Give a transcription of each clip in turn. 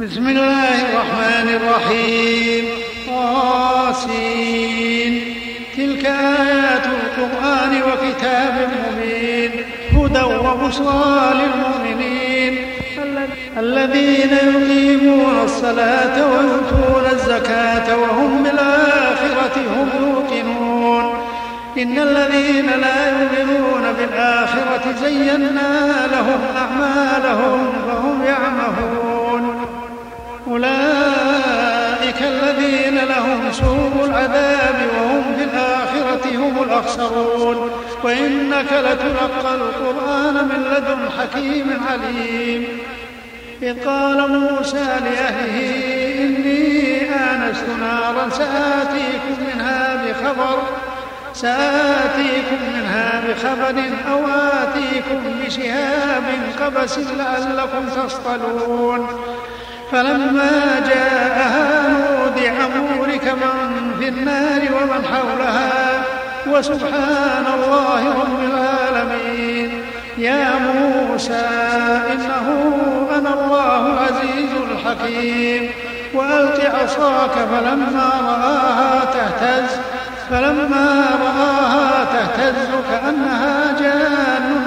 بسم الله الرحمن الرحيم. قاسين تلك آيات القرآن وكتاب مبين. هدى وبشرى للمؤمنين. الذين يقيمون الصلاة ويؤتون الزكاة وهم بالآخرة هم يوقنون. إن الذين لا يؤمنون بالآخرة زينا لهم أعمالهم فهم يعمهون. أولئك الذين لهم سوء العذاب وهم في الآخرة هم الأخسرون. وإنك لتلقى القرآن من لدن حكيم عليم. إذ قال موسى لأهله إني آنست نارا سآتيكم منها بخبر سآتيكم منها بخبر أو آتيكم بشهاب قبس لعلكم تصطلون. فلما جاءها نودي بورك من في النار ومن حولها وسبحان الله رب العالمين. يا موسى إنه أنا الله العزيز الحكيم. وألق عصاك فلما رآها تهتز فلما رآها تهتز كأنها جان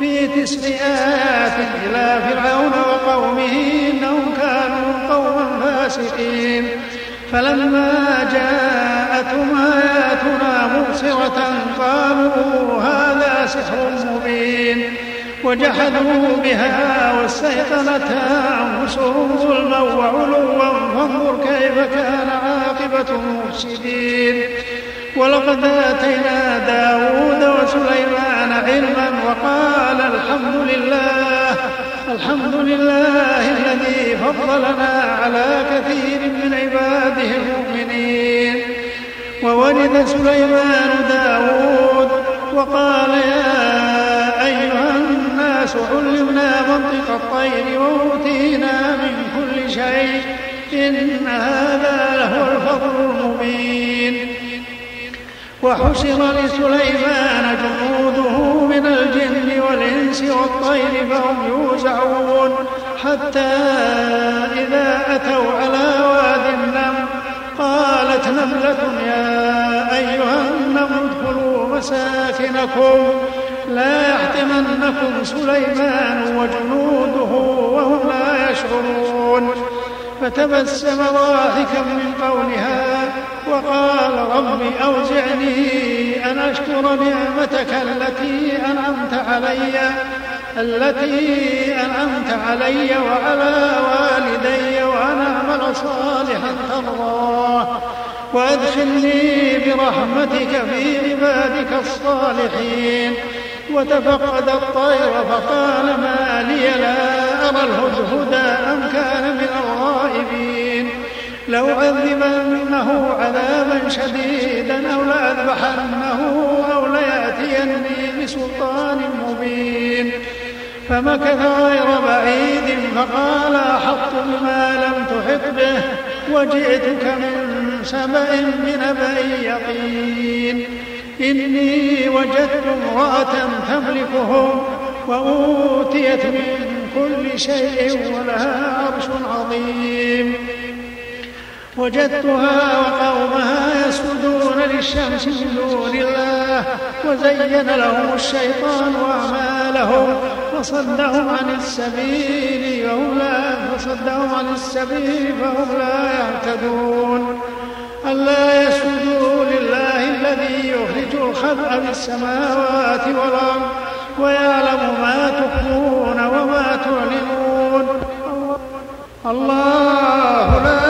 في تسع آيات إلى فرعون وقومه إنهم كانوا قوما فاسقين. فلما جاءتهم آياتنا مبصرة قالوا هذا سحر مبين. وجحدوا بها واستيقنتها أنفسهم ظلما وعلوا فانظر كيف كان عاقبة المفسدين. ولقد آتينا داود وسليمان علما وقال الحمد لله الحمد لله الذي فضلنا على كثير من عباده المؤمنين. وولد سليمان داود وقال يا أيها الناس علمنا منطق الطير وأوتينا من كل شيء إن هذا لهو الفضل المبين. وحشر لسليمان جنوده من الجن والإنس والطير فهم يوزعون حتى إذا أتوا على واد النمل قالت نملة يا أيها النمل ادخلوا مساكنكم لا يحطمنكم سليمان وجنوده وهم لا يشعرون فتبسم ضاحكا من قولها وقال رب أوزعني أن أشكر نعمتك التي أنعمت علي التي أنعمت علي وعلى والدي وأن أعمل صالحا ترضاه. وأدخلني برحمتك في عبادك الصالحين. وتفقد الطير فقال ما لي لا أرى الهدهد أم كان من الغائبين. لأعذبنه عذابا شديدا أو لأذبحنه أو ليأتيني بسلطان مبين. فمكث غير بعيد فقال أحط بما لم تحط به وجئتك من سبأ بنبأ يقين. إني وجدت امرأة تملكهم وأوتيت من كل شيء ولها عرش عظيم. وجدتها وقومها يسجدون للشمس من دون الله وزين لهم الشيطان أعمالهم فصدهم عن السبيل وهم لا فصدهم عن السبيل فهم لا يهتدون. ألا يسجدوا لله الذي يخرج الخبأ في السماوات والأرض ويعلم ما تخفون وما تعلنون. الله لا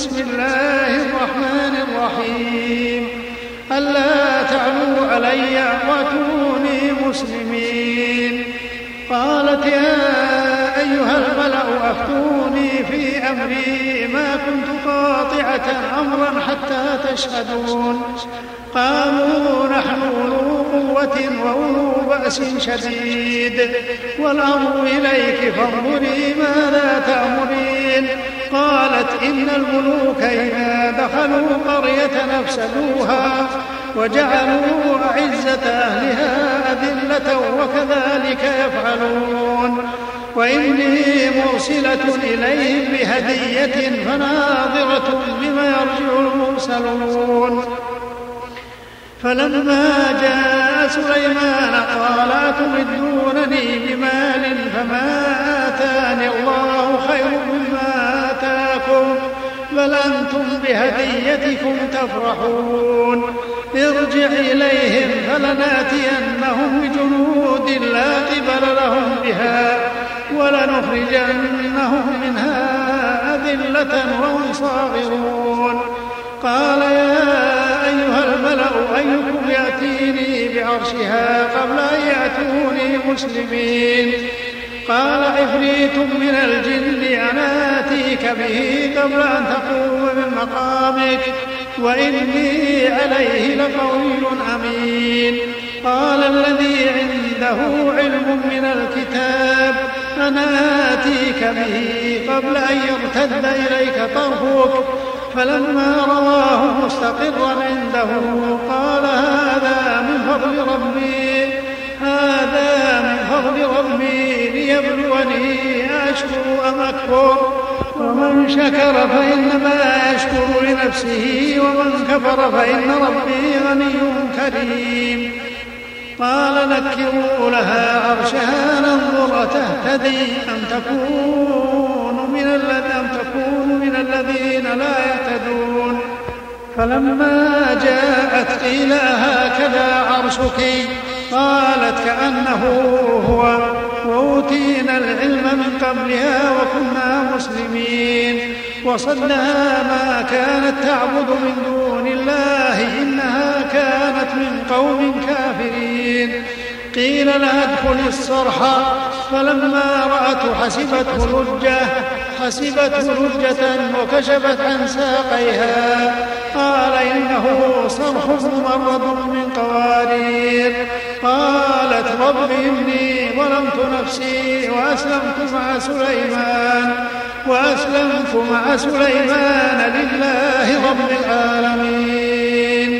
بسم الله الرحمن الرحيم. ألا تعلوا علي وأتوني مسلمين. قالت يا أيها الملأ أفتوني في أمري. ما كنت قاطعة أمرا حتى تشهدون. قالوا نحن أولو قوة وأولو بأس شديد. والأمر إليك فانظري ماذا تأمرين. قالت إن الملوك إذا دخلوا قرية أفسدوها وجعلوا أعزة أهلها أذلة وكذلك يفعلون. وإني مرسلة إليهم بهدية فناظرة بما يرجع المرسلون. فلما جاء سليمان قال أتمدونني بمال فما آتاني الله خير مما آتاكم بل أنتم بهديتكم تفرحون ارجع إليهم فلناتينهم بجنود لا قبل لهم بها ولنخرجنهم منها أذلة وهم صاغرون قال يا أيها الملأ أيكم يأتيني بعرشها قبل أن يأتوني مسلمين. قال عفريت من الجن أنا آتيك به قبل أن تقوم من مقامك وإني عليه لقوي أمين. قال الذي عنده علم من الكتاب أنا آتيك به قبل أن يرتد إليك طرفك فلما رواه مستقرا عنده قال هذا من فضل ربي هذا من فضل ربي ليبلوني أشكر أم أكفر؟ ومن شكر فإنما يشكر لنفسه ومن كفر فإن ربي غني كريم. قال نكروا لها عرشها ننظر تهتدي أم تكون؟ الذين لا يهتدون فلما جاءت قيل هكذا عرشك؟ قالت كأنه هو. وأوتينا العلم من قبلها وكنا مسلمين. وصلها ما كانت تعبد من دون الله إنها كانت من قوم كافرين. قيل لها ادخل الصرح. فلما رأته حسبته لجة. حسبته لجة وكشفت عن ساقيها. قال إنه صرح ممرد من قوارير. قالت رب إني ظلمت نفسي وأسلمت مع سليمان. وأسلمت مع سليمان لله رب العالمين.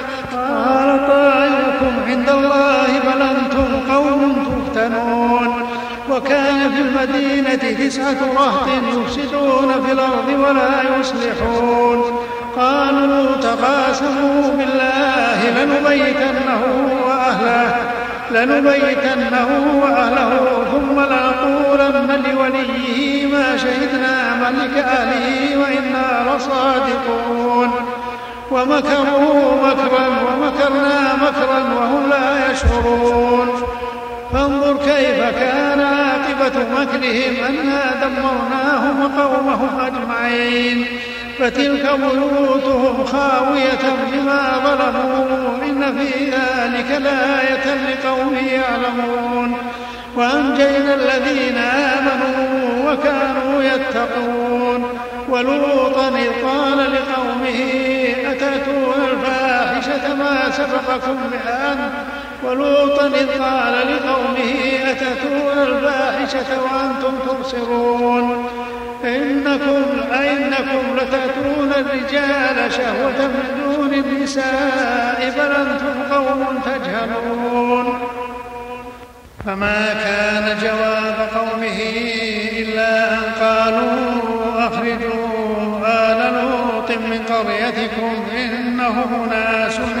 قال طائركم عند الله بل أنتم قوم تفتنون. وكان في المدينة تسعة رهط يفسدون في الأرض ولا يصلحون. قالوا تقاسموا بالله لنبيتنه وأهله لنبيتنه وأهله ثم لنقولن لوليه ما شهدنا ملك أهله وإنا لصادقون. ومكروا مكرا ومكرنا مكرا وهم لا يشعرون. فانظر كيف كان عاقبة مكرهم أنا دمرناهم وقومهم أجمعين. فتلك بيوتهم خاوية بما ظلموا. إن في ذلك لآية لقوم يعلمون. وأنجينا الذين آمنوا وكانوا يتقون. ولوطا قال لقومه سبقكم بها ولوطا إذ قال لقومه أتتون الفاحشة وأنتم تبصرون? إنكم أئنكم لتأتون الرجال شهوة من دون النساء بل أنتم قوم تجهلون. فما كان جواب قومه إلا أن قالوا أخرجوا آل لوط من قريتكم إنهم ناس يتطهرون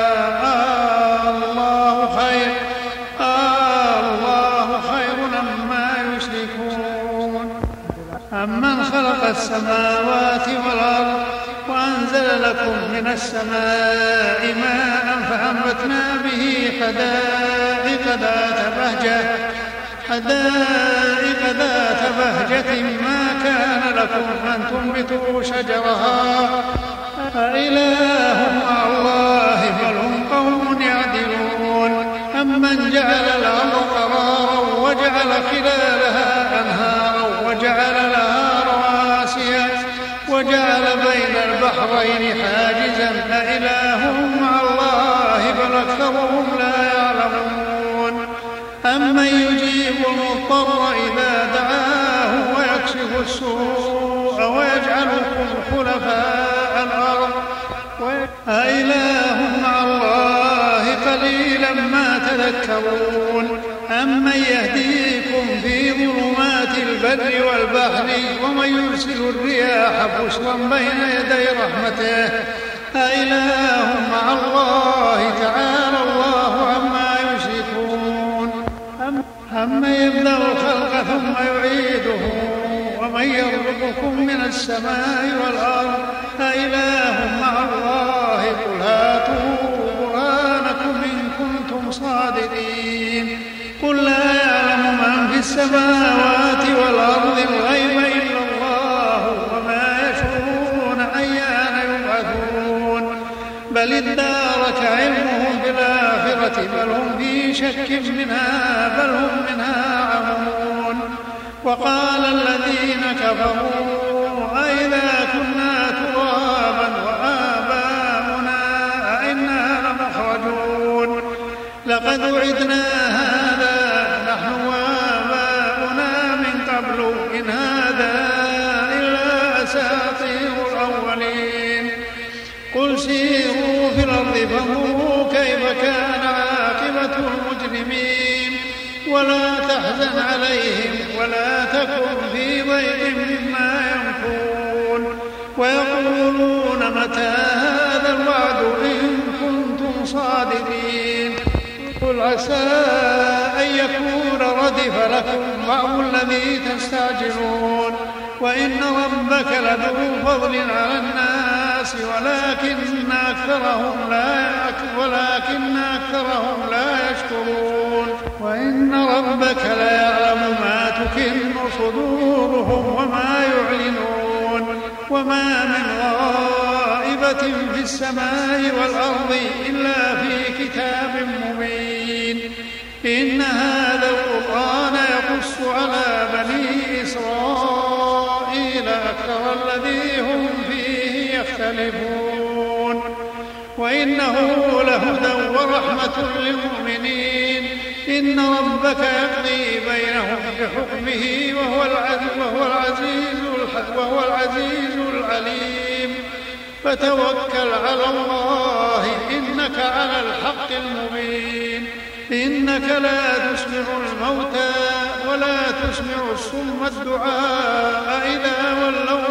أمن خلق السماوات والأرض وأنزل لكم من السماء ماء فأنبتنا به حدائق ذات بهجة حدائق ذات بهجة ما كان لكم أن تنبتوا شجرها. أإله مع الله بل هم قوم يعدلون. أمن جعل الأرض قرارا وجعل خلالها أنهارا. وجعل لها رواسي وجعل بين البحرين حاجزا أإله مع الله بل أكثرهم لا يعلمون. أمن يجيب المضطر إذا دعاه ويكشف السوء ويجعلكم خلفاء الأرض. أإله مع الله قليلا ما تذكرون. أمن يهديكم في ظلمات البر والبحر ومن يرسل الرياح بشرا بين يدي رحمته. أإله مع الله تعالى الله عما يشركون. أمن يبدأ الخلق ثم يعيده ومن يرزقكم من السماء والأرض أإله مع الله قل هاتوا برهانكم إن كنتم صادقين. السماوات والأرض الغيب إلا الله وما يشعرون أيان يبعثون. بل ادارك علمهم في الآخرة بل هم في شك منها بل هم منها عمون. وقال الذين كفروا أئذا كنا ترابا وآباؤنا أئنا لمخرجون. لقد وعدنا عاقبة المجرمين ولا تحزن عليهم ولا تكن في ضيق مما يمكرون. ويقولون متى هذا الوعد إن كنتم صادقين. قل عسى أن يكون ردف لكم بعض الذي تستعجلون. وإن ربك لذو فضل على الناس ولكن أكثرهم لا ولكن أكثرهم لا يشكرون. وإن ربك ليعلم ما تكن صدورهم وما يعلنون. وما من غائبة في السماء والأرض إلا في كتاب مبين. إن هذا القرآن يقص على بني إسرائيل. الذي هم فيه يختلفون. وإنه لهدى ورحمة للمؤمنين. إن ربك يقضي بينهم بحكمه وهو العزيز وهو العزيز وهو العزيز العليم. فتوكل على الله إنك على الحق المبين. إنك لا تسمع الموتى ولا تسمع الصم الدعاء إذا ولوا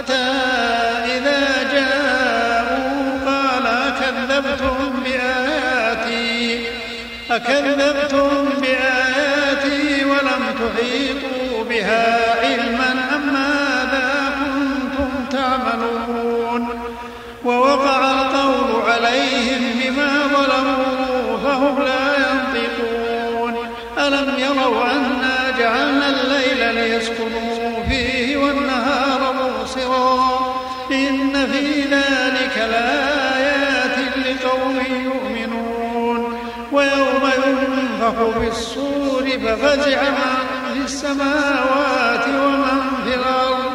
حتى إذا جاءوا؟ قال أكذبتم بآياتي. أكذبتم بآياتي ولم تحيطوا بها علما أم ماذا كنتم تعملون؟ ووقع القول عليهم بما ظلموا فهم لا ينطقون. ألم يروا أنا جعلنا الليل ليسكنوا؟ في ذلك لآيات لقوم يؤمنون. ويوم ينفخ في الصور ففزع من في السماوات ومن في الأرض.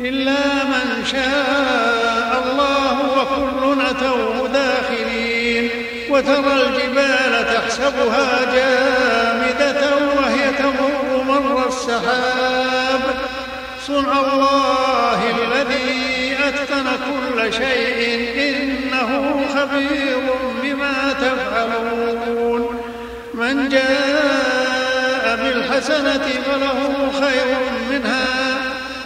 إلا من شاء الله وكل أتوه داخلين وترى الجبال تحسبها جامدة وهي تمر مر السحاب. صنع الله الذي شيء إنه خبير بما تفعلون. من جاء بالحسنة فله خير منها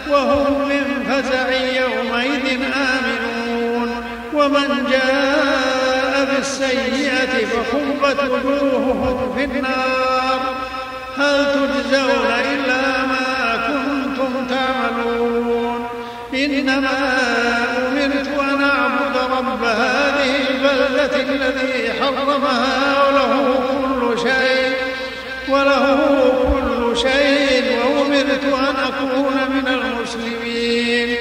وهم من فزع يومئذ آمنون. ومن جاء بالسيئة فكبت وجوههم في النار. هل تجزون إلا ما كنتم تعملون؟ إنما أمرت أن أعبد رب هذه البلدة الذي حرمها وله كل شيء وله كل شيء وأمرت أن أكون من المسلمين.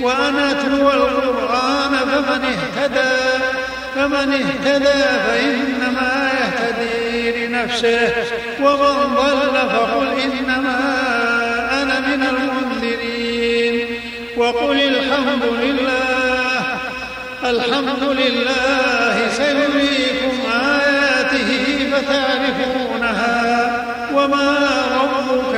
وأن أتلو القرآن فمن اهتدى فمن اهتدى فإنما يهتدي لنفسه ومن ضل فقل إنما وقل الحمد لله الحمد لله سيريكم آياته فتعرفونها وما ربك